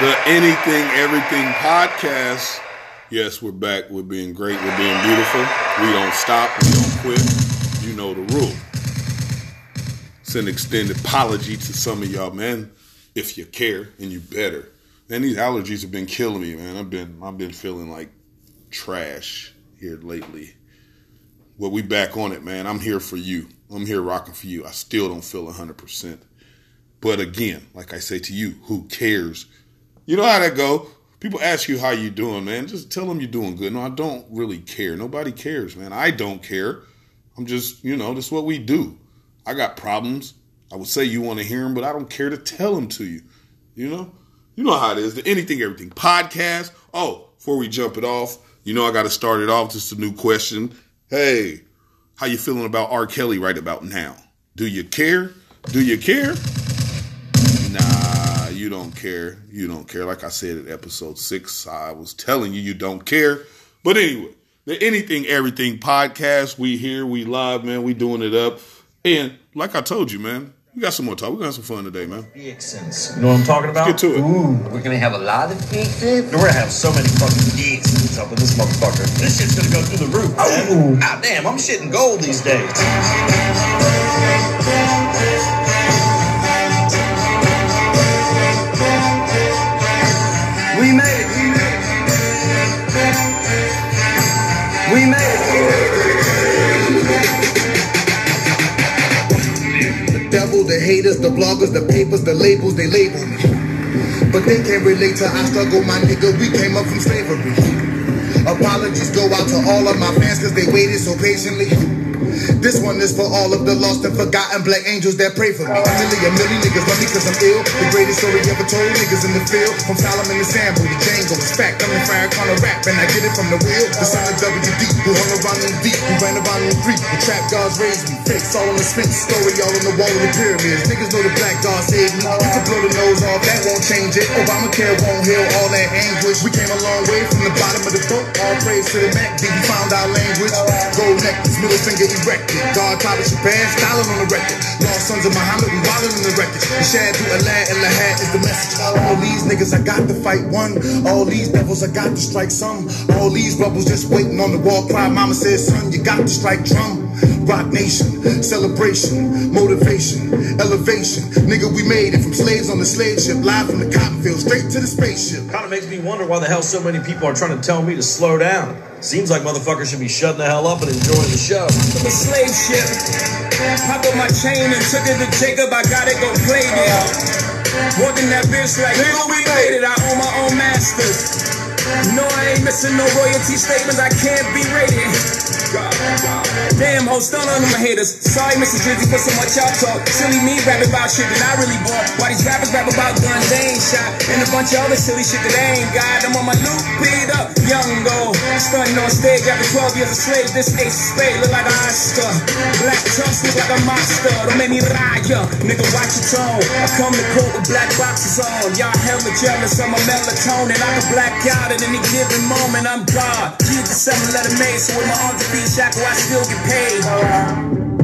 The Anything Everything podcast. Yes, we're back. We're being great. We're being beautiful. We don't stop. We don't quit. You know the rule. It's an extended apology to some of y'all, man. If you care, and you better. Man, these allergies have been killing me, man. I've been I've been feeling like trash here lately. Well, we back on it, man. I'm here for you. I'm here rocking for you. I still don't feel 100%. But again, like I say to you, who cares? You know how that go. People ask you how you doing, man. Just tell them you're doing good. No, I don't really care. Nobody cares, man. I don't care. I'm just, you know, that's what we do. I got problems. I would say you want to hear them, but I don't care to tell them to you. You know? You know how it is. The Anything Everything podcast. Oh, before we jump it off, you know I got to start it off. Just a new question. Hey, how you feeling about R. Kelly right about now? Do you care? Do you care? Nah, you don't care. You don't care. Like I said in episode six, I was telling you you don't care. But anyway, the Anything Everything podcast, we here, we live, man. We doing it up. And like I told you, man, we got some more talk. We got some fun today, man. Vixens. You know what I'm talking about? Let's get to it. Ooh. We're gonna have a lot of vixens. We're gonna have so many fucking vixens up in this motherfucker. This shit's gonna go through the roof. Oh, ah, damn, I'm shitting gold these days. Haters, the bloggers, the papers, the labels, they label me. But they can't relate to I struggle, my nigga. We came up from slavery. Apologies go out to all of my fans cause they waited so patiently. This one is for all of the lost and forgotten black angels that pray for me. A million, million niggas love me cause I'm ill. The greatest story ever told, niggas in the field. From Solomon to Sambo to Django. Fact, I'm the fire of rap and I get it from the wheel. The son of WD, who hung around in deep, who ran around in three. The trap gods raised me. Fakes all on the sphinx, story all on the wall of the pyramids. Niggas know the black gods saved me. You can blow the nose off, that won't change it. Obamacare won't heal all that anguish. We came a long way from the bottom of the boat. All praise to the Mac, we found our language. Gold necklace, middle finger erected. God taught us Japan, styling on the record. Lost sons of Muhammad, we wildin' on the record. The shad through Alad and Lahad is the message. All these niggas, I got to fight one. All these devils, I got to strike some. All these rebels just waiting on the wall cry. Mama said, son, you got to strike drum. Roc Nation, celebration, motivation, elevation. Nigga, we made it from slaves on the slave ship, live from the cotton field, straight to the spaceship. Kind of makes me wonder why the hell so many people are trying to tell me to slow down. Seems like motherfuckers should be shutting the hell up and enjoying the show. From a slave ship, popped up my chain and took it to Jacob. I gotta go play there. Walking that bitch like, nigga, we made it. I own my own masters. No, I ain't missing no royalty statements. I can't be rated. Damn, ho, stun on them haters. Sorry, Mr. Drizzy, for so much y'all talk. Silly me rap about shit that I really bought. Why these rappers rap about guns they ain't shot? And a bunch of other silly shit that they ain't got. I'm on my loop, beat up, young go. Stunting on stage after 12 years of slave. This ace of spade look like an Oscar. Black trunks look like a monster. Don't make me lie, ya. Nigga, watch your tone. I come to court with black boxes on. Y'all hella jealous of my melatonin. I can black out at any given moment. I'm God. G the seven letter made. So with my arms to be shackle, I still get paid.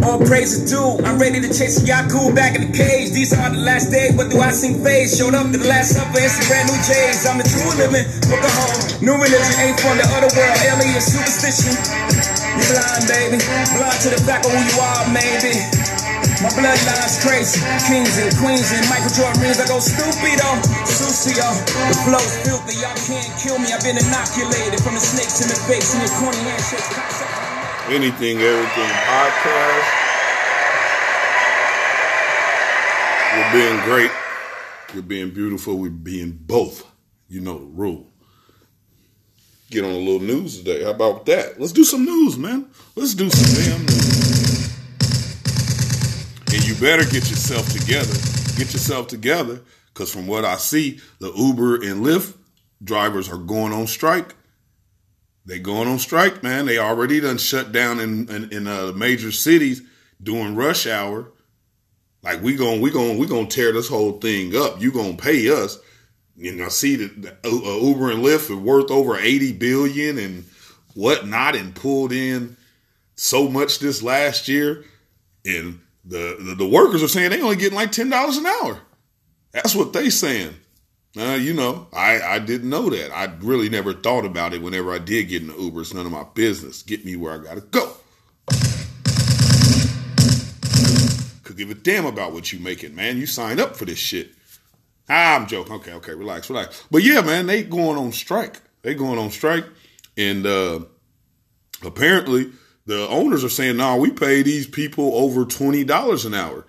All praise is due. I'm ready to chase Yaku back in the cage. These are the last days. What do I sing phase? Showed up to the last supper in some brand new J's. I'm the true living. Book a home. New religion ain't from the other world. Alien superstition. You blind, baby. Blind to the fact of who you are, maybe. My bloodline's crazy. Kings and queens and Michael Jordan rings. I go stupido. Sucio. The flow's filthy. Y'all can't kill me. I've been inoculated from the snakes in the face and your corny handshake. Anything Everything podcast. We're being great. We're being beautiful. We're being both. You know the rule. Get on a little news today. How about that? Let's do some news, man. Let's do some damn news. You better get yourself together. Get yourself together. Because from what I see, the Uber and Lyft drivers are going on strike. They going on strike, man. They already done shut down in in, in uh, major cities during rush hour. Like we going we going we gonna tear this whole thing up. You gonna pay us? You know, see that the, uh, Uber and Lyft are worth over eighty billion and whatnot, and pulled in so much this last year, and the the, the workers are saying they only getting like ten dollars an hour. That's what they saying. Uh, you know, I, I didn't know that. I really never thought about it whenever I did get the Uber. It's none of my business. Get me where I gotta go. Could give a damn about what you making, man. You signed up for this shit. Ah, I'm joking. Okay, okay, relax, relax. But yeah, man, they going on strike. They going on strike. And uh apparently the owners are saying, no, nah, we pay these people over twenty dollars an hour.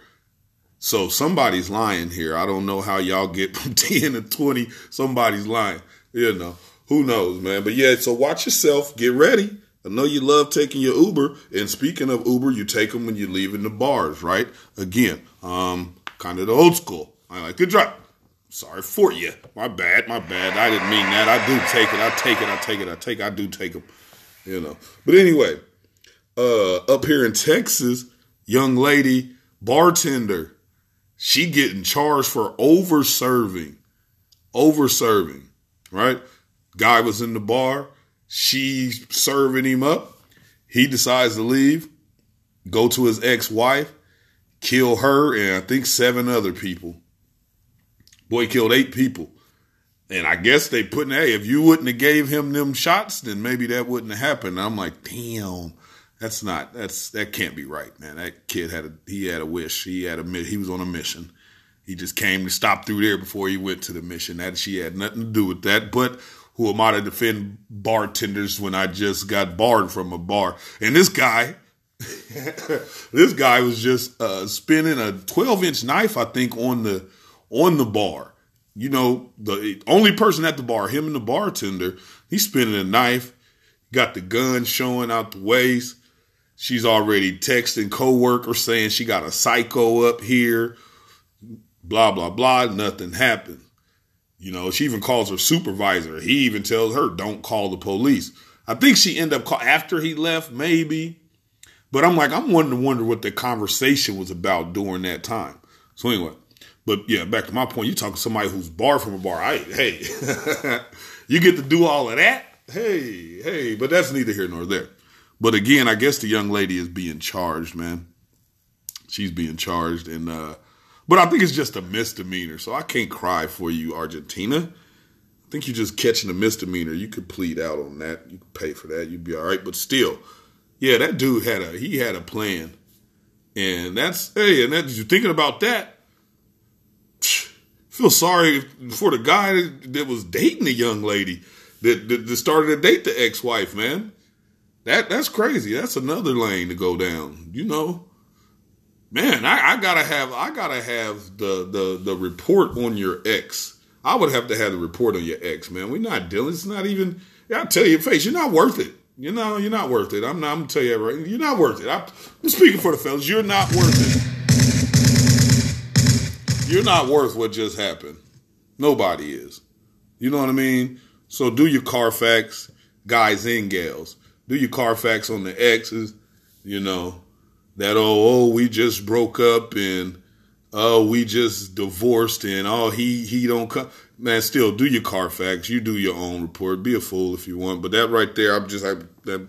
So somebody's lying here. I don't know how y'all get from 10 to 20. Somebody's lying. You know, who knows, man. But yeah, so watch yourself. Get ready. I know you love taking your Uber. And speaking of Uber, you take them when you're leaving the bars, right? Again, um, kind of the old school. I like to drive. Sorry for you. My bad. My bad. I didn't mean that. I do take it. I take it. I take it. I take it. I do take them. You know. But anyway, uh, up here in Texas, young lady, bartender, she getting charged for over serving. Over serving, right? Guy was in the bar. She's serving him up. He decides to leave, go to his ex-wife, kill her and I think seven other people. Boy killed eight people. And I guess they putting, hey, if you wouldn't have gave him them shots, then maybe that wouldn't have happened. I'm like, damn. That's not. That's that can't be right, man. That kid had a he had a wish. He had a he was on a mission. He just came to stop through there before he went to the mission. That she had nothing to do with that. But who am I to defend bartenders when I just got barred from a bar? And this guy, this guy was just uh, spinning a 12 inch knife, I think, on the on the bar. You know, the only person at the bar, him and the bartender, he's spinning a knife, got the gun showing out the waist She's already texting coworkers saying she got a psycho up here. Blah blah blah. Nothing happened. You know, she even calls her supervisor. He even tells her, "Don't call the police." I think she ended up call after he left, maybe. But I'm like, I'm wondering, wonder what the conversation was about during that time. So anyway, but yeah, back to my point. You talking to somebody who's barred from a bar. I, hey, you get to do all of that. Hey, hey, but that's neither here nor there. But again, I guess the young lady is being charged, man. She's being charged, and uh, but I think it's just a misdemeanor, so I can't cry for you, Argentina. I think you're just catching a misdemeanor. You could plead out on that. You could pay for that. You'd be all right. But still, yeah, that dude had a he had a plan, and that's hey, and that you're thinking about that. Feel sorry for the guy that was dating the young lady that, that, that started to date the ex-wife, man. That that's crazy. That's another lane to go down. You know, man, I, I gotta have I gotta have the the the report on your ex. I would have to have the report on your ex, man. We're not dealing. It's not even. I tell you, face, you're not worth it. You know, you're not worth it. I'm not. I'm gonna tell you right. You're not worth it. I'm, I'm speaking for the fellas. You're not worth it. You're not worth what just happened. Nobody is. You know what I mean? So do your Carfax, guys and gals do your Carfax on the exes, you know, that oh, oh, we just broke up and oh, we just divorced and oh, he he don't come. Man, still do your Carfax. You do your own report. Be a fool if you want, but that right there, I'm just I that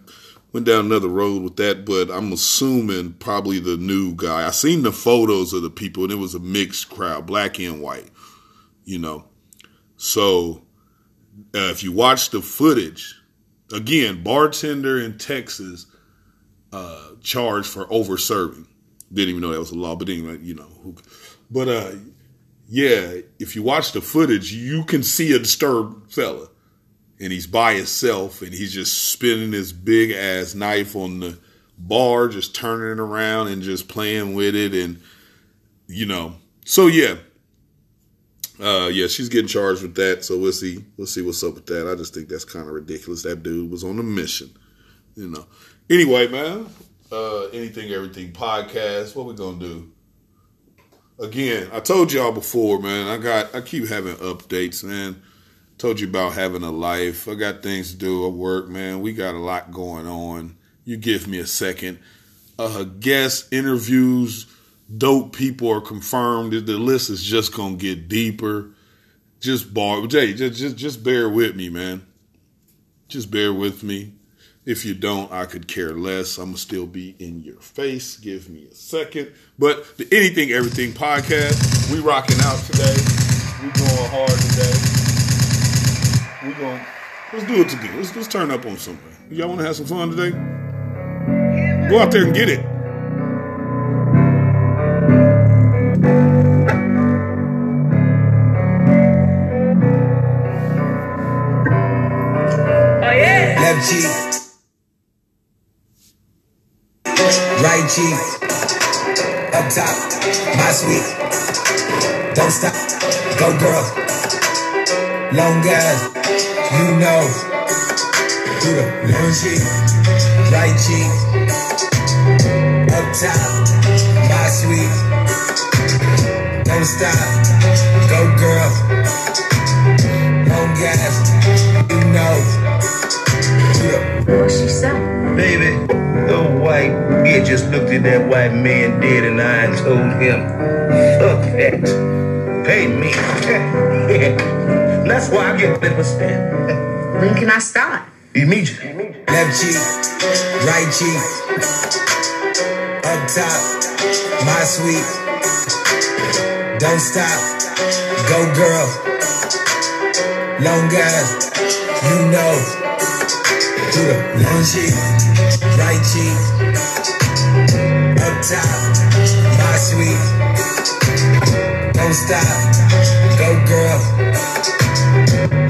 went down another road with that. But I'm assuming probably the new guy. I seen the photos of the people and it was a mixed crowd, black and white. You know, so uh, if you watch the footage Again, bartender in Texas uh, charged for over serving. Didn't even know that was a law, but anyway, you know. But uh, yeah, if you watch the footage, you can see a disturbed fella, and he's by himself, and he's just spinning his big ass knife on the bar, just turning it around and just playing with it, and you know. So yeah, uh, yeah, she's getting charged with that. So we'll see. We'll see what's up with that. I just think that's kind of ridiculous. That dude was on a mission, you know. Anyway, man. Uh, anything, everything podcast. What we gonna do? Again, I told y'all before, man. I got. I keep having updates, man. Told you about having a life. I got things to do at work, man. We got a lot going on. You give me a second. Uh, guest interviews dope people are confirmed. The list is just gonna get deeper. Just bar, Jay, just just just bear with me, man. Just bear with me. If you don't, I could care less. I'm gonna still be in your face. Give me a second. But the Anything Everything podcast, we rocking out today. We going hard today. We going let's do it together. Let's let's turn up on something. Y'all want to have some fun today? Go out there and get it. Right cheek. Up top. My sweet. Don't stop. Go girl. Long as you know. Do the left cheek. Right cheek. Up top. My sweet. Don't stop. Go girl. Long as you know. What she said? Baby, the white bitch just looked at that white man dead and I and told him, fuck that. Pay me. That's why I get 50%. When can I start? Immediately. Left cheek, right cheek. Up top, my sweet. Don't stop, go girl. Long as you know. Do the long cheek, right cheek. Up top, my sweet. Don't stop, go girl.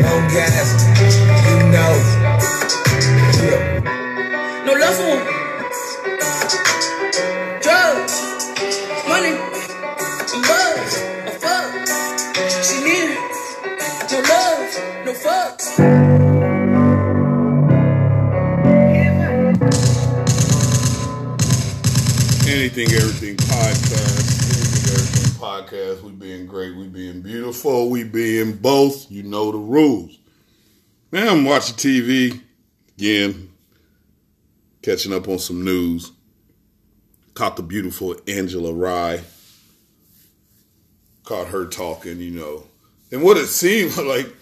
Long as you know. Being we be in both. You know the rules. Man, I'm watching TV again, catching up on some news. Caught the beautiful Angela Rye. Caught her talking, you know. And what it seemed like,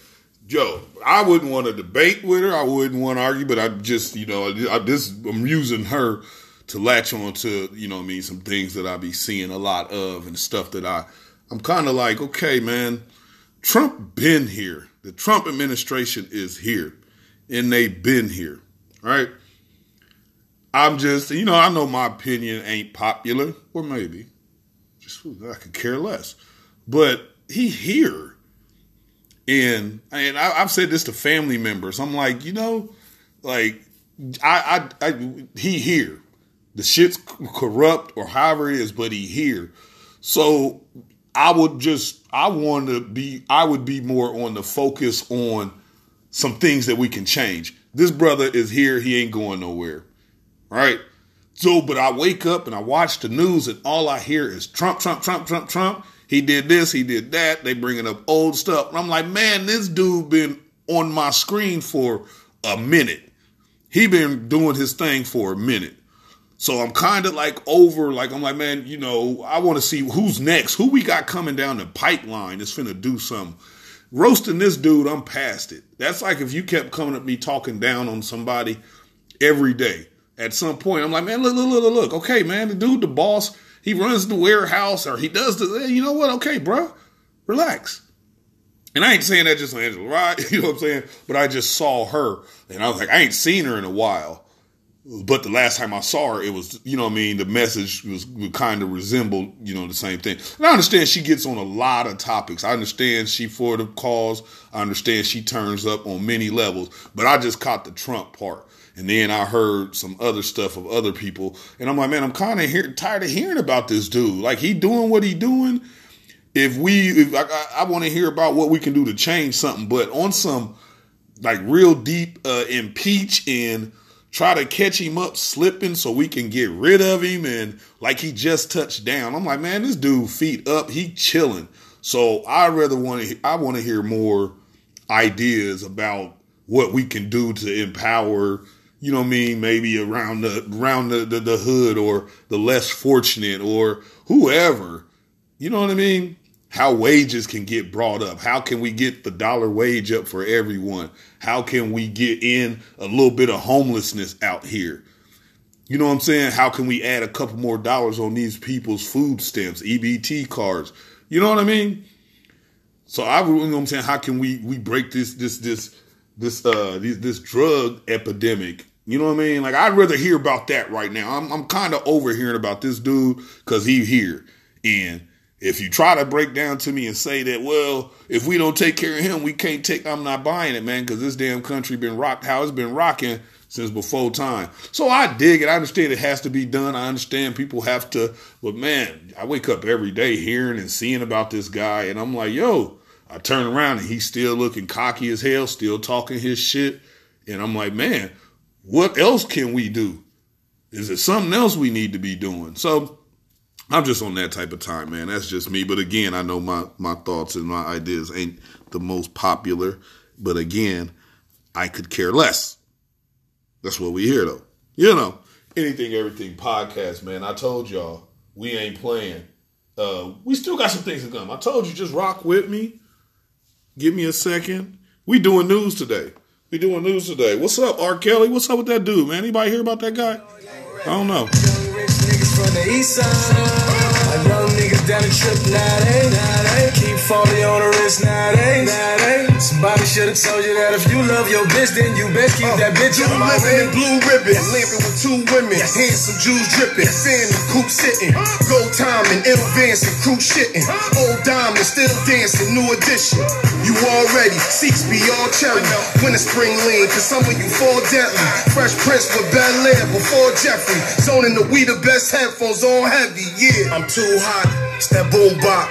Joe, I wouldn't want to debate with her. I wouldn't want to argue, but I just, you know, I this I'm using her to latch on to, you know I mean, some things that I be seeing a lot of and stuff that I I'm kind of like, okay, man, Trump been here. The Trump administration is here. And they been here. Right? I'm just, you know, I know my opinion ain't popular, or maybe. Just I could care less. But he here. And and I, I've said this to family members. I'm like, you know, like I, I, I he here. The shit's corrupt or however it is, but he here. So I would just I want to be I would be more on the focus on some things that we can change. This brother is here, he ain't going nowhere. Right? So, but I wake up and I watch the news and all I hear is Trump, Trump, Trump, Trump, Trump. He did this, he did that. They bringing up old stuff. And I'm like, man, this dude been on my screen for a minute. He been doing his thing for a minute. So I'm kind of like over, like, I'm like, man, you know, I want to see who's next. Who we got coming down the pipeline that's finna do something. Roasting this dude, I'm past it. That's like if you kept coming at me talking down on somebody every day. At some point, I'm like, man, look, look, look, look. Okay, man, the dude, the boss, he runs the warehouse or he does the, eh, you know what? Okay, bro, relax. And I ain't saying that just Angela, right? You know what I'm saying? But I just saw her and I was like, I ain't seen her in a while. But the last time I saw her, it was, you know I mean? The message was kind of resembled, you know, the same thing. And I understand she gets on a lot of topics. I understand she for the cause. I understand she turns up on many levels. But I just caught the Trump part. And then I heard some other stuff of other people. And I'm like, man, I'm kind of tired of hearing about this dude. Like, he doing what he doing. If we, if I, I, I want to hear about what we can do to change something. But on some, like, real deep uh, impeach and try to catch him up slipping so we can get rid of him and like he just touched down. I'm like, man, this dude feet up, he chilling. So I rather want to I want to hear more ideas about what we can do to empower, you know what I mean, maybe around the around the, the, the hood or the less fortunate or whoever. You know what I mean? How wages can get brought up. How can we get the dollar wage up for everyone? How can we get in a little bit of homelessness out here? You know what I'm saying? How can we add a couple more dollars on these people's food stamps, EBT cards? You know what I mean? So I, you know what I'm saying? How can we we break this this this this uh this, this drug epidemic. You know what I mean? Like I'd rather hear about that right now. I'm I'm kind of over hearing about this dude because he here. And if you try to break down to me and say that, well, if we don't take care of him, we can't take. I'm not buying it, man, because this damn country been rocked how it's been rocking since before time. So I dig it. I understand it has to be done. I understand people have to, but man, I wake up every day hearing and seeing about this guy, and I'm like, yo, I turn around and he's still looking cocky as hell, still talking his shit. And I'm like, man, what else can we do? Is it something else we need to be doing? So I'm just on that type of time, man. That's just me. But again, I know my, my thoughts and my ideas ain't the most popular. But again, I could care less. That's what we hear though. You know, anything, everything podcast, man. I told y'all we ain't playing. Uh, we still got some things to come. I told you, just rock with me. Give me a second. We doing news today. We doing news today. What's up, R. Kelly? What's up with that dude, man? Anybody hear about that guy? I don't know. The east. A young nigga down the trip, now they, now they keep falling on the wrist, they, now they. Somebody should have told you that if you love your bitch, then you best keep that bitch You on my living in way. blue ribbon, living with two women, handsome Jews dripping, fan the coupe sitting, gold timing, advancing, crew shitting, old diamond still dancing, new edition. You already seats be all cherry, when the spring lean, cause some of you fall deadly. Fresh Prince with Bel Air before Jeffrey, zoning the we the best headphones on heavy. Yeah, I'm too hot, it's that boom bop.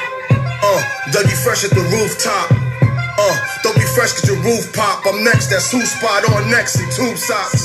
Uh, Dougie Fresh at the rooftop. Uh, don't be fresh cause your roof pop. I'm next, that's who spot on next in tube socks.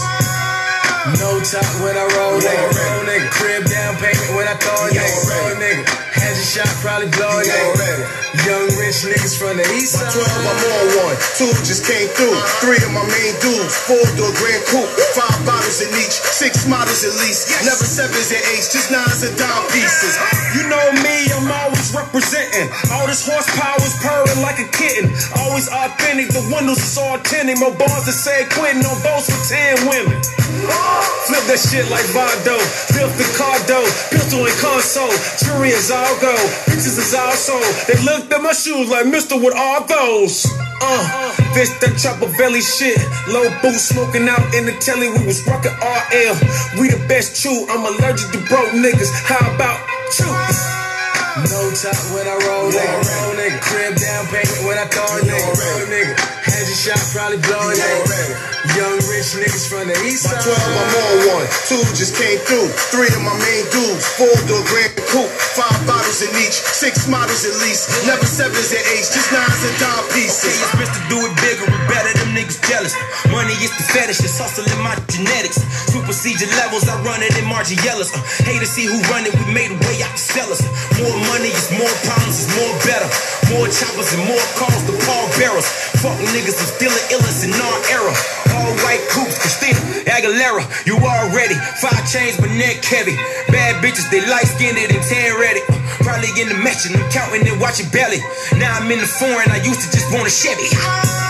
No top when I roll, nigga. Roll, nigga. Crib down payment when I throw nigga. Roll, nigga. Shot, probably blow a nigga. Young rich niggas from the east side. 12, I'm on one. Two just came through. Three of my main dudes. Four door Gran Coupe. Five bottles in each. Six models at least. Never sevens and eights. Just nines and dime pieces. You know me, I'm always representing. All this horsepower is purring like a kitten. Always authentic, the windows is all tinted. My bars to say quitting on boats with 10 women. Flip that shit like Vondo. Built the cardo, pistol and console. Jury is all go, bitches is all sold. They looked at my shoes like Mister with all those. Uh, this that chopper belly shit. Low boots smoking out in the telly. We was rocking RL. We the best true. I'm allergic to broke niggas. How about you? No top when I roll, nigga. Roll, nigga. Crib down payment when I throw a nigga. Roll, nigga. Has a shot, probably blow a nigga. Young rich niggas from the east By side. 12, I'm on one. Two just came through. Three of my main dudes. Four door Gran Coupe. Five bottles in each. Six models at least. Never sevens and eights. Just nines and dime pieces. This bitch to do it bigger and better, them niggas jealous. Money is the fetish, it's hustle in my genetics. Supersede your levels, I run it in Margiela's. Uh, hate to see who run it, we made a way out to sell us. More money is more problems, is more better. More choppers and more calls to Paul Barrels. Fuck niggas, I'm still an illest in our era. All white coops, Christina Aguilera, you already. Five chains, but neck heavy. Bad bitches, they light skinned and tan ready. Uh, Probably in the matching, I'm counting and watching belly. Now I'm in the foreign, I used to just want a Chevy.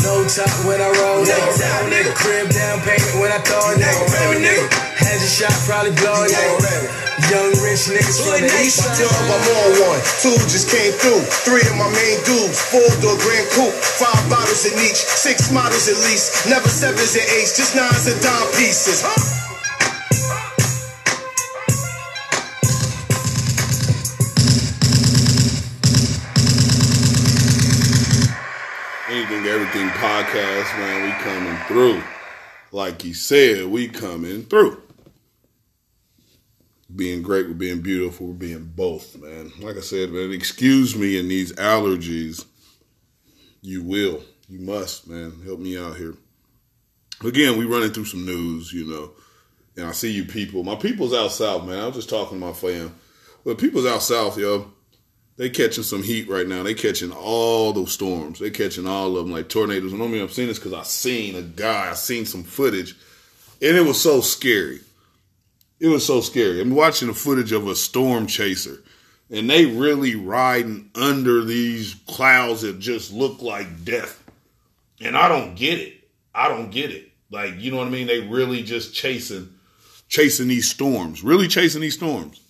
No top when I roll, nigga. Roll, nigga. Crib down payment when I throw a nigga. Roll, nigga. Has a shot, probably blow a nigga. Young rich niggas from the east By side. 12, I'm on one. Two just came through. Three of my main dudes. Four door Gran Coupe. Five bottles in each. Six models at least. Never sevens and eights. Just nines and dime pieces. Anything, everything podcast, man. We coming through. Like he said, we coming through. Being great, we're being beautiful, we're being both, man. Like I said, man, excuse me in these allergies. You will. You must, man. Help me out here. Again, we running through some news, you know. And I see you people. My people's out south, man. I was just talking to my fam. But people's out south, yo. They catching some heat right now. They catching all those storms. They catching all of them like tornadoes. And I mean, I'm seeing this because I seen a guy. I seen some footage, and it was so scary. It was so scary. I'm watching the footage of a storm chaser, and they really riding under these clouds that just look like death. And I don't get it. I don't get it. Like you know what I mean? They really just chasing, chasing these storms. Really chasing these storms.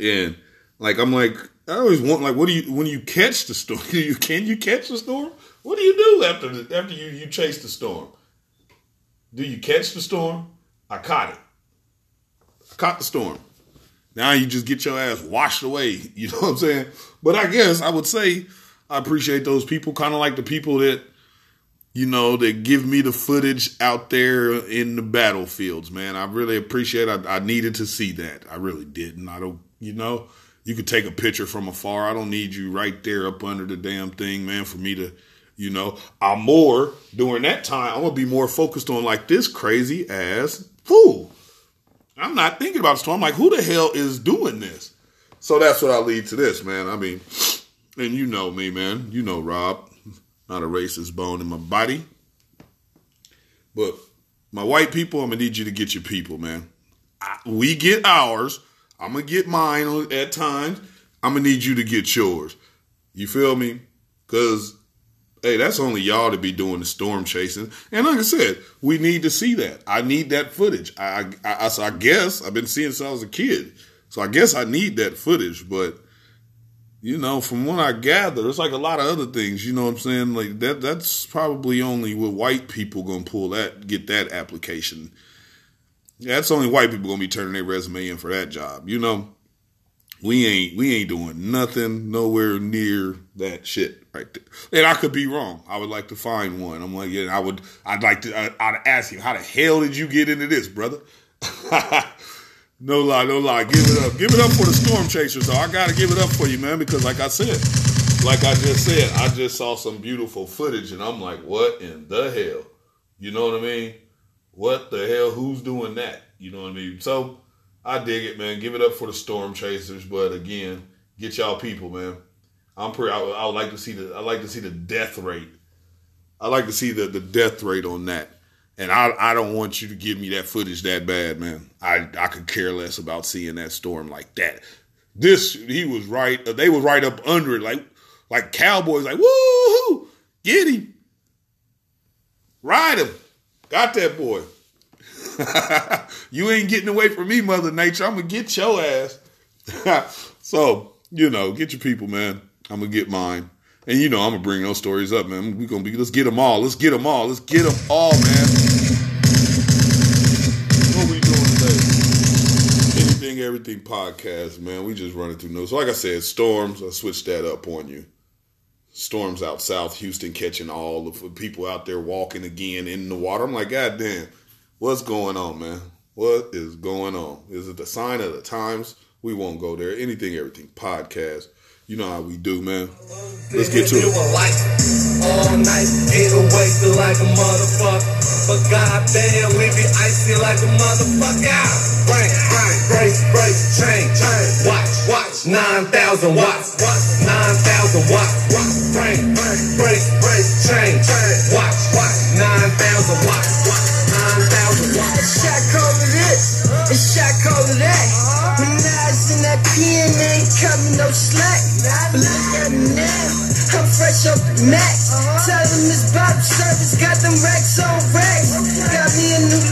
And like I'm like I always want like what do you when you catch the storm? You can you catch the storm? What do you do after the, after you you chase the storm? Do you catch the storm? I caught it. I caught the storm. Now you just get your ass washed away. You know what I'm saying? But I guess I would say I appreciate those people, kind of like the people that you know, that give me the footage out there in the battlefields, man. I really appreciate. I, I needed to see that. I really didn't. I don't, you know, you could take a picture from afar. I don't need you right there up under the damn thing, man, for me to, you know, I'm more during that time. I'm gonna be more focused on like this crazy ass fool. I'm not thinking about the storm. I'm like, who the hell is doing this? So that's what I lead to this, man. I mean, and you know me, man. You know Rob not a racist bone in my body. But my white people, I'm gonna need you to get your people, man. I, we get ours. I'm gonna get mine at times. I'm gonna need you to get yours. You feel me? Cause hey, that's only y'all to be doing the storm chasing. And like I said, we need to see that. I need that footage. I I, I, I guess I've been seeing since I was a kid. So I guess I need that footage, but you know, from what I gather, it's like a lot of other things. You know what I'm saying? Like that. That's probably only with white people gonna pull that, get that application. Yeah, that's only white people gonna be turning their resume in for that job. You know, we ain't we ain't doing nothing nowhere near that shit right there. And I could be wrong. I would like to find one. I'm like, yeah, I would. I'd like to. I, I'd ask him, how the hell did you get into this, brother? No lie, no lie. Give it up. Give it up for the storm chasers. So I gotta give it up for you, man, because like I said, like I just said, I just saw some beautiful footage and I'm like, what in the hell? You know what I mean? What the hell? Who's doing that? You know what I mean? So I dig it, man. Give it up for the storm chasers, but again, get y'all people, man. I'm pretty. I, I would like to see the. I like to see the death rate. I like to see the the death rate on that. And I, I don't want you to give me that footage that bad, man. I, I could care less about seeing that storm like that. This, he was right. Uh, they was right up under it, like, like cowboys, like, woohoo, get him. Ride him. Got that boy. you ain't getting away from me, Mother Nature. I'm going to get your ass. so, you know, get your people, man. I'm going to get mine. And you know, I'm gonna bring those stories up, man. We gonna be let's get them all. Let's get them all. Let's get them all, man. What we doing today? Anything, everything podcast, man. We just running through news. So like I said, storms. I switched that up on you. Storms out south, Houston catching all the people out there walking again in the water. I'm like, God damn, what's going on, man? What is going on? Is it the sign of the times? We won't go there. Anything, everything podcast. You know how we do, man. Let's get to it. All night, get away feel like a motherfucker. But goddamn, we be icy like a motherfucker. Brace, brace, chain, chain. Watch, watch, 9,000 watts, watts, 9,000 watts, bang, brace, brace, chain, chain. Watch, watch, 9,000 watts, watts, 9,000 watts. Shot call of this, it's shot call of that. When I was in that pen, ain't cut me no slack. Look at me now, I'm fresh off the mat. Tell them it's Bob service, got them racks on racks. Got me a new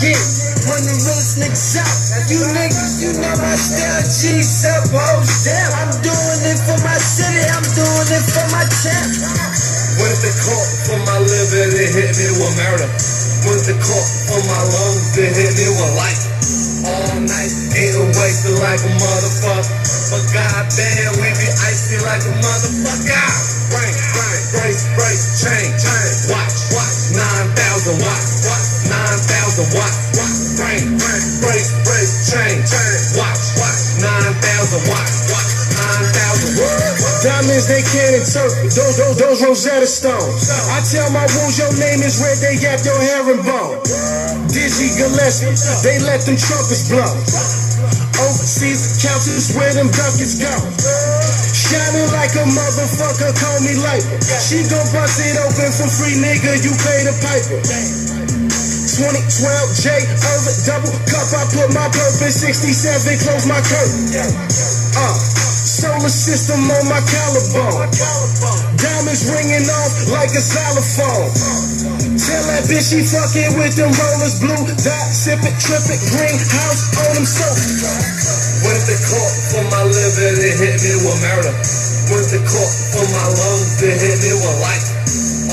One of the realest niggas out. You niggas, you know my style. G's up, oh, hoes down. I'm doing it for my city. I'm doing it for my town. Went the court for my liver, they hit me with murder. Went the court for my lungs, they hit me with life. All night, getting wasted like a motherfucker. But goddamn, we be icy like a motherfucker. Bang, bang, brace, brace, chain, chain. Watch, watch, 9,000 watts, 9,000 watts. Bang, bang, brace, brace, chain, chain. Watch, watch, 9,000 watts, watch, 9,000 watts. Diamonds they can't interpret. Those, those, those Rosetta Stones. I tell my wolves your name is red, they got your herringbone. Dizzy Gillespie, they let them trumpets blow. Overseas counters where them duckets go. Shining like a motherfucker, call me Lifer. She gon' bust it open for free, nigga, you pay the piper. 2012 J Irvin double cup, I put my purpose 67, close my curtain. Uh, solar system on my collarbone. Diamonds ringing off like a xylophone. Tell that bitch she fucking with them rollers, blue dot, sip it, trip it, greenhouse on them sofa. Went to court for my liver, they hit me with murder. Went to court for my lungs, they hit me with life.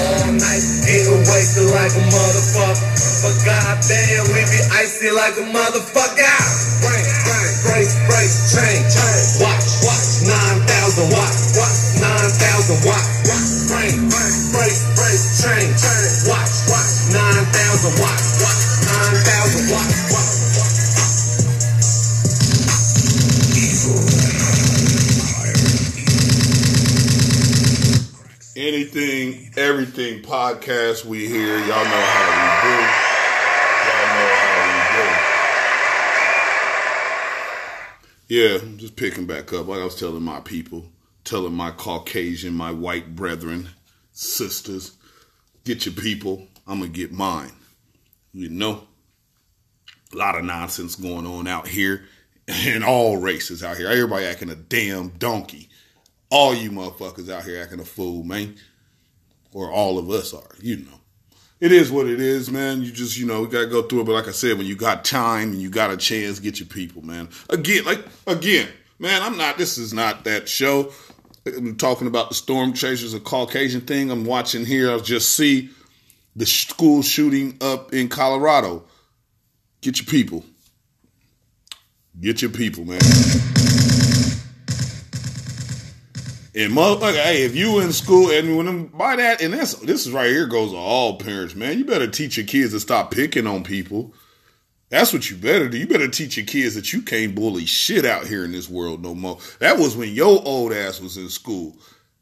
All night, eating wasted like a motherfucker. But goddamn, we be icy like a motherfucker. Brain, brain, brace, brace, chain, chain. Watch, watch, 9,000 watts, watch, 9,000 watts. Watch, brain, brain, brace, brace, chain, chain. Watch, watch, 9,000 watts, watch, 9,000 watts, watch. Anything, everything podcast we hear, y'all know how we do. Y'all know how we do. Yeah, just picking back up. Like I was telling my people, telling my Caucasian, my white brethren, sisters, get your people. I'm gonna get mine. You know, a lot of nonsense going on out here, in all races out here. Everybody acting a damn donkey. All you motherfuckers out here acting a fool, man. Or all of us are, you know. It is what it is, man. You just, you know, we gotta go through it. But like I said, when you got time and you got a chance, get your people, man. Again, like again, man, I'm not this is not that show. I'm talking about the storm chasers, a Caucasian thing. I'm watching here. I'll just see the school shooting up in Colorado. Get your people. Get your people, man. And motherfucker, hey, if you in school and when them by that, and that's this is right here goes to all parents, man. You better teach your kids to stop picking on people. That's what you better do. You better teach your kids that you can't bully shit out here in this world no more. That was when your old ass was in school.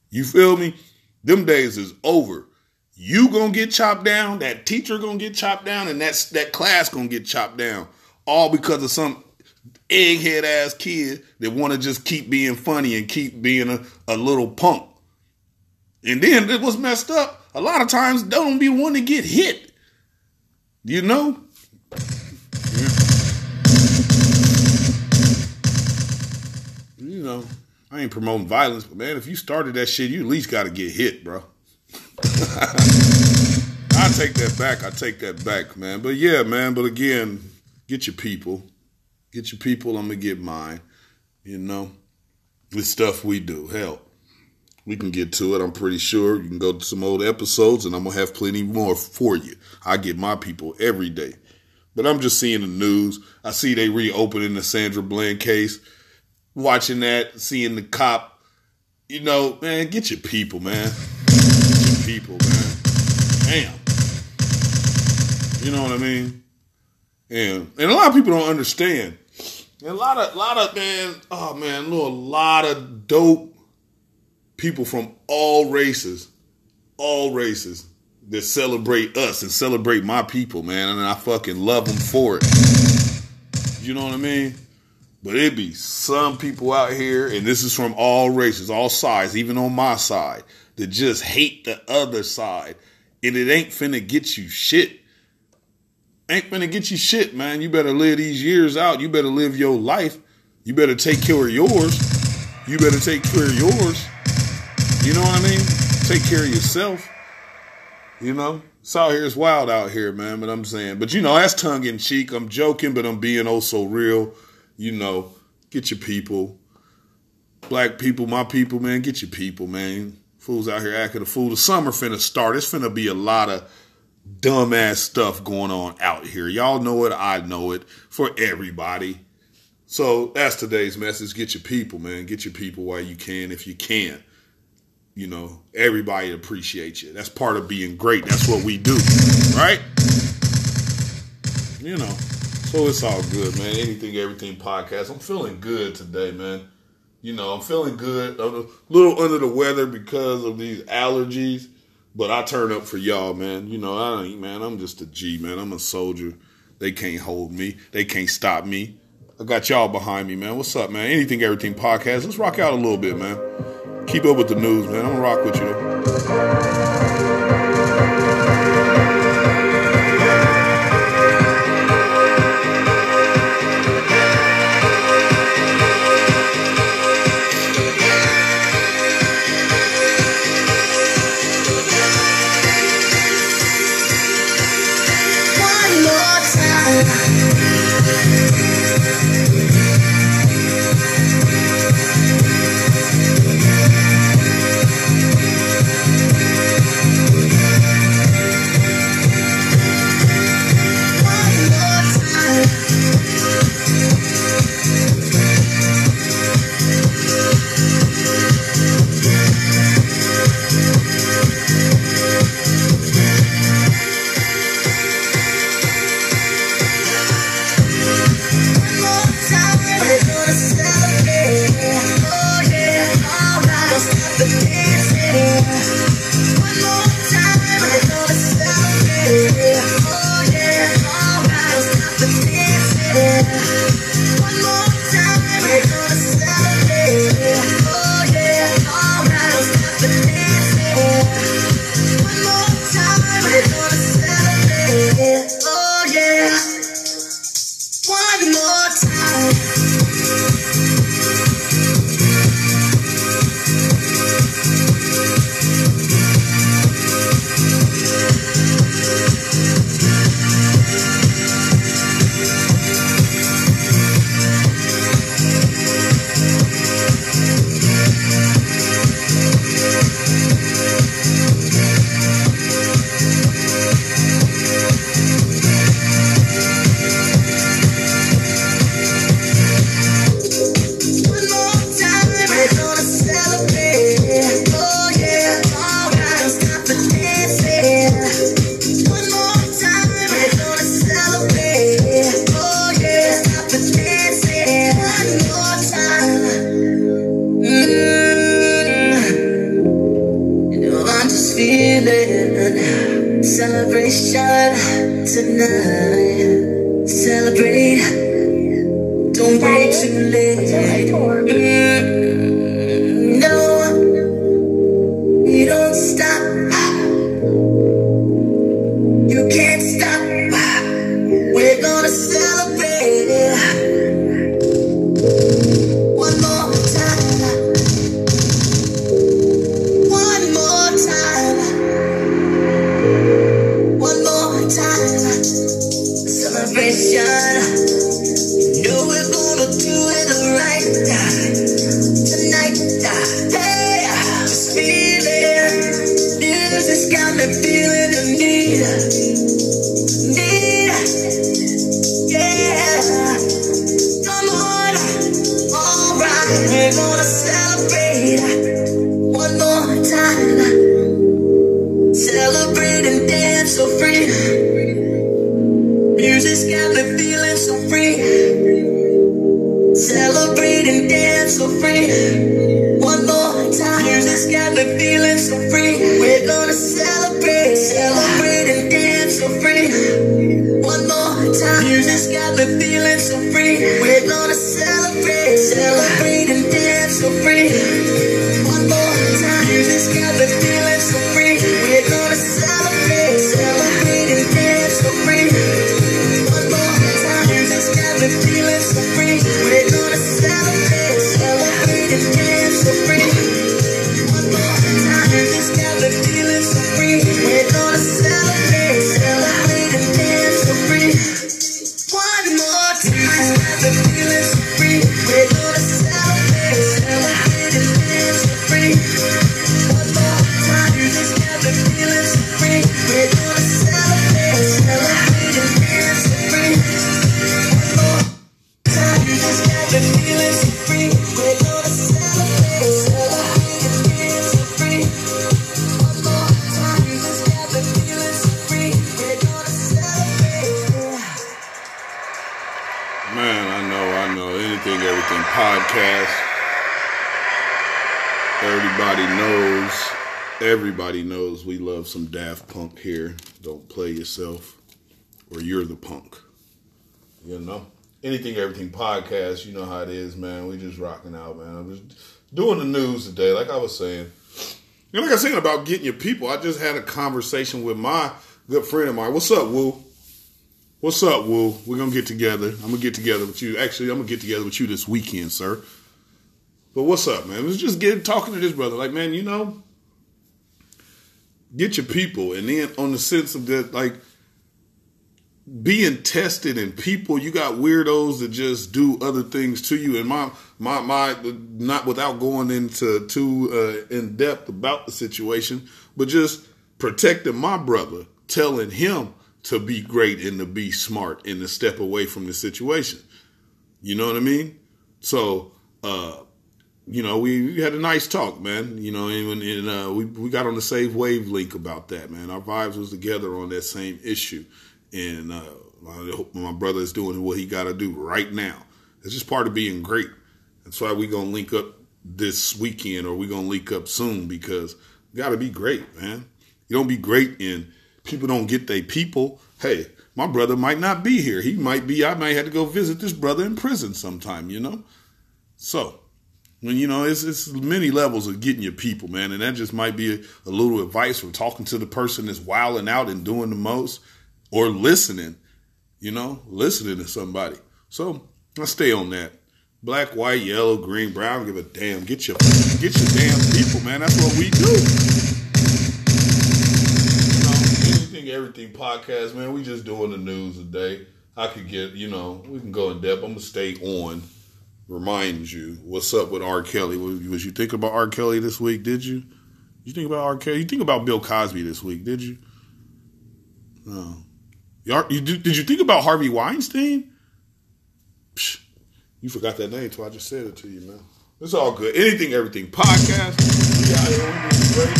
You feel me? Them days is over. You gonna get chopped down, that teacher gonna get chopped down, and that's that class gonna get chopped down. All because of some egghead ass kid that want to just keep being funny and keep being a, a little punk. And then it was messed up. A lot of times they don't be one to get hit. You know? You know, I ain't promoting violence, but man, if you started that shit, you at least got to get hit, bro. I take that back. I take that back, man. But yeah, man. But again, get your people. Get your people. I'm gonna get mine. You know, this stuff we do. Hell, we can get to it. I'm pretty sure you can go to some old episodes, and I'm gonna have plenty more for you. I get my people every day. But I'm just seeing the news. I see they reopening the Sandra Bland case. Watching that, seeing the cop. You know, man, get your people, man. Your people, man. Damn. You know what I mean? And and a lot of people don't understand. And a lot of lot of man, oh man, know a lot of dope people from all races, all races that celebrate us and celebrate my people, man, and I fucking love them for it. You know what I mean? But it be some people out here, and this is from all races, all sides, even on my side, that just hate the other side. And it ain't finna get you shit. Ain't finna get you shit, man. You better live these years out. You better live your life. You better take care of yours. You better take care of yours. You know what I mean? Take care of yourself. You know? It's out here, it's wild out here, man. But I'm saying, but you know, that's tongue in cheek. I'm joking, but I'm being oh so real. You know, get your people. Black people, my people, man, get your people, man. Fools out here acting a fool. The summer finna start. It's finna be a lot of dumbass stuff going on out here. Y'all know it. I know it. For everybody. So that's today's message. Get your people, man. Get your people while you can, if you can. You know, everybody appreciates you. That's part of being great. That's what we do, right? You know, so it's all good, man. Anything, everything podcast. I'm feeling good today, man. You know, I'm feeling good. I'm a little under the weather because of these allergies, but I turn up for y'all, man. You know, I ain't, man. I'm just a G, man. I'm a soldier. They can't hold me. They can't stop me. I got y'all behind me, man. What's up, man? Anything, everything podcast. Let's rock out a little bit, man. Keep up with the news, man. I'm gonna rock with you. Yeah. Some Daft Punk here. Don't play yourself, or you're the punk. You know. Anything, everything podcast. You know how it is, man. We just rocking out, man. I'm just doing the news today, like I was saying. And like I was saying about getting your people, I just had a conversation with my good friend of mine. What's up, Woo? What's up, Woo? We're gonna get together. I'm gonna get together with you. Actually, I'm gonna get together with you this weekend, sir. But what's up, man? Let's just get talking to this brother. Like, man, you know, get your people, and then on the sense of that, like being tested and people, you got weirdos that just do other things to you. And my my my, not without going into too uh, in depth about the situation, but just protecting my brother, telling him to be great and to be smart and to step away from the situation. You know what I mean? So, uh, you know, we, had a nice talk, man. You know, and, and uh, we we got on the same wavelength about that, man. Our vibes was together on that same issue, and uh, I hope my brother is doing what he got to do right now. It's just part of being great. That's why we gonna link up this weekend, or we gonna link up soon because you got to be great, man. You don't be great and people don't get their people. Hey, my brother might not be here. He might be. I might have to go visit this brother in prison sometime. You know, so when you know it's it's many levels of getting your people, man, and that just might be a, a little advice from talking to the person that's wilding out and doing the most, or listening. You know, listening to somebody. So I stay on that. Black, white, yellow, green, brown. Give a damn. Get your get your damn people, man. That's what we do. You know, anything, everything podcast, man. We just doing the news today. I could get, you know, we can go in depth. I'm gonna stay on. Remind you, what's up with R. Kelly? Was, you thinking about R. Kelly this week? Did you? You think about R. Kelly? You think about Bill Cosby this week? Did you? No. You, did you think about Harvey Weinstein? Psh, you forgot that name, so I just said it to you, man. It's all good. Anything, everything. Podcast. We. We're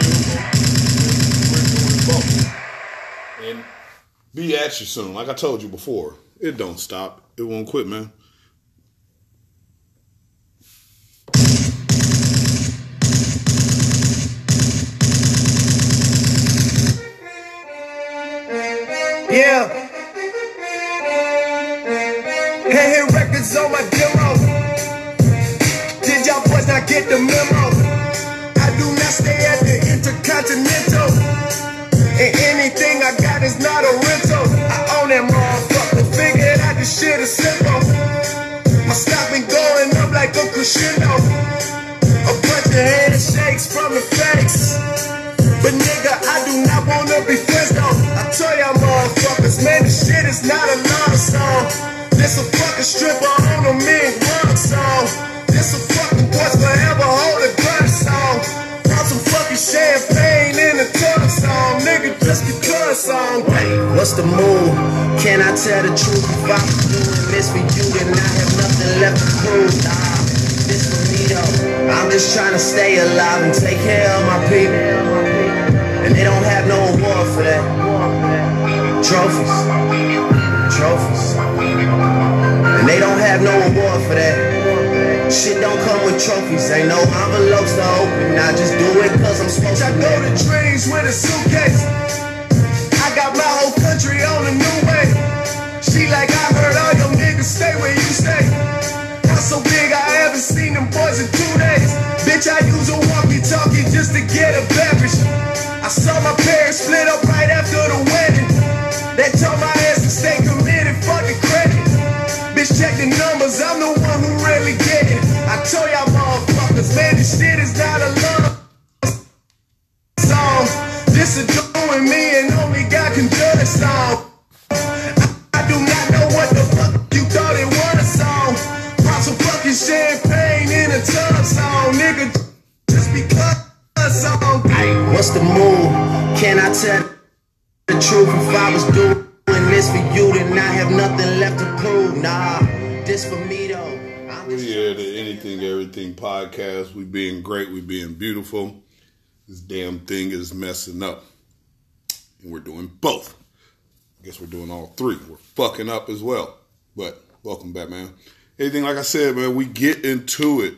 beautiful. We're doing bumping. And be at you soon. Like I told you before, it don't stop. It won't quit, man. on my. Did y'all boys not get the memo? I do not stay at the Intercontinental. And anything I got is not a rental. I own that motherfucker. Figured out this shit is simple. My stop and going up like a crescendo. A bunch of handshakes from the fakes. But nigga, I do not wanna be friends though. I tell y'all motherfuckers, man, this shit is not a love song. This a fucking stripper on a mink rug song. This a fucking boys forever hold a gun song. Pop some fucking champagne in a tub song, nigga, just because song. Hey, what's the move? Can I tell the truth? If I was doing this for you, then I have nothing left to prove. Nah, this for me though. I'm just trying to stay alive and take care of my people. And they don't have no award for that. Trophies. Trophies. And they don't have no award for that. Shit don't come with trophies. Ain't no envelopes to open. I just do it cause I'm supposed to. I go to dreams with a suitcase. I got my whole country on a new way. She like, I heard all your niggas stay where you stay. House so big, I haven't seen them boys in two days. Bitch, I use a walkie-talkie just to get a beverage. I saw my parents split up right after the wedding. They told my ass to stay committed, check the numbers, I'm the one who really get it. I told y'all motherfuckers, man, this shit is not a love song. This is doing me and only God can judge this song. I do not know what the fuck you thought it was a song. Pop some fucking champagne in a tub song, nigga. Just because song. Hey, what's the move? Can I tell the truth? If I was doing this for you, then I have nothing left to prove. Nah, this for me though. Yeah, the Anything Everything podcast. We being great, we being beautiful. This damn thing is messing up. And we're doing both. I guess we're doing all three. We're fucking up as well. But welcome back, man. Anything like I said, man, we get into it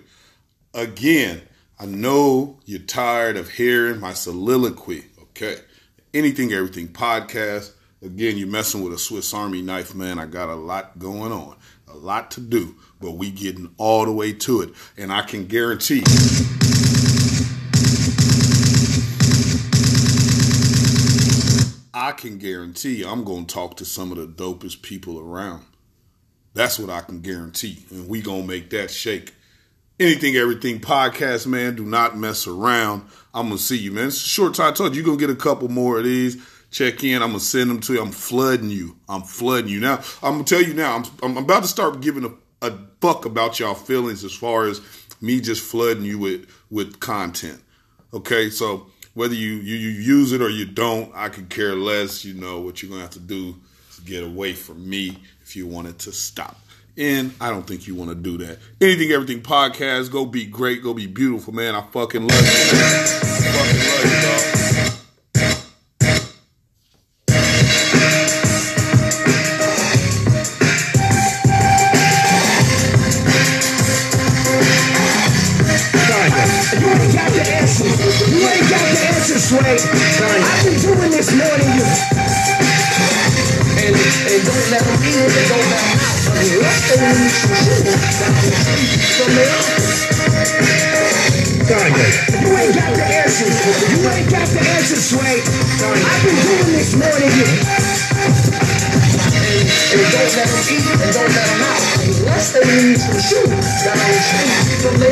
again. I know you're tired of hearing my soliloquy. Okay. Anything Everything podcast. Again, you're messing with a Swiss Army knife, man. I got a lot going on, a lot to do, but we getting all the way to it. And I can guarantee I can guarantee I'm going to talk to some of the dopest people around. That's what I can guarantee. And we going to make that shake. Anything, everything podcast, man. Do not mess around. I'm going to see you, man. It's a short time. I told you, you're going to get a couple more of these. Check in. I'm to send them to you. I'm flooding you. I'm flooding you. Now, I'm to tell you now, I'm, I'm about to start giving a, a fuck about y'all feelings as far as me just flooding you with, with content. Okay, so whether you, you, you use it or you don't, I could care less. You know what you're gonna have to do is get away from me if you want it to stop. And I don't think you want to do that. Anything, everything podcast. Go be great. Go be beautiful, man. I fucking love you. Man. Fucking love you, dog. Answers. You ain't got the answers, Sway. I've been doing this more than you. And, and don't let them in don't let them out. Unless they need some shit down the street from the. You ain't got the answers. You ain't got the answers, Sway. I've been doing this more than you. And, and don't let them eat and don't let them out. Unless they need some shoes down the street from the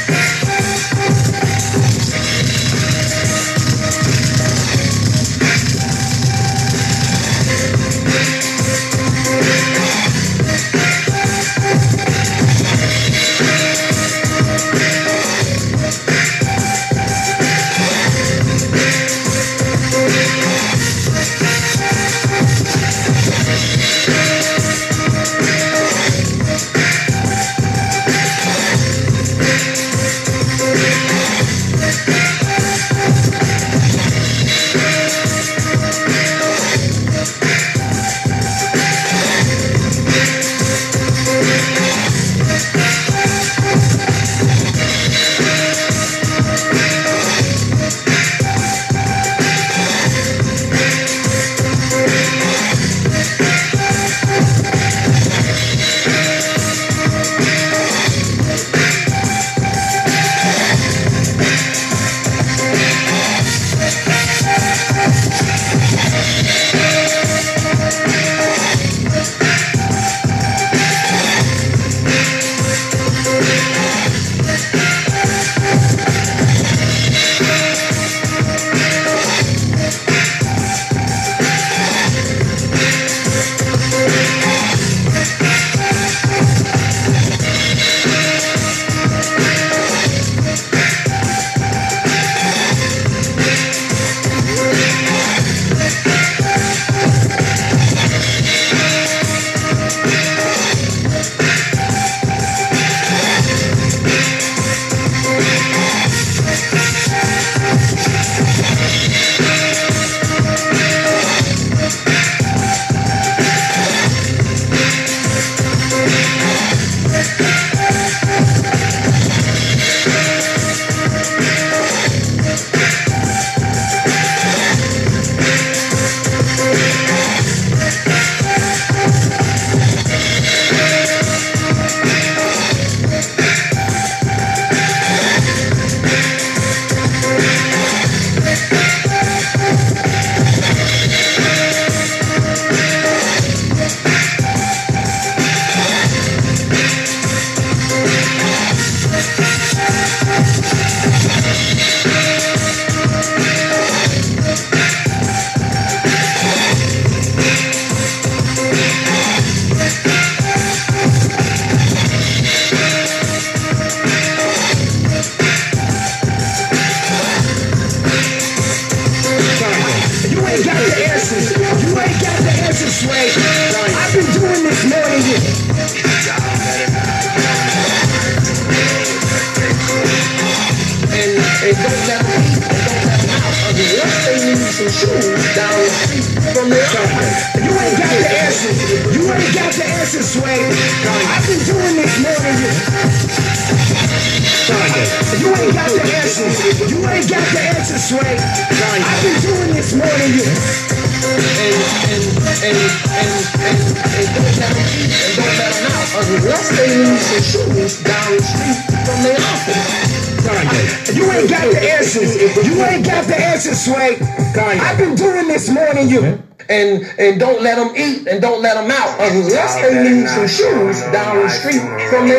office. and, don't let them eat and don't let them out. Unless they need some shoes down the street from their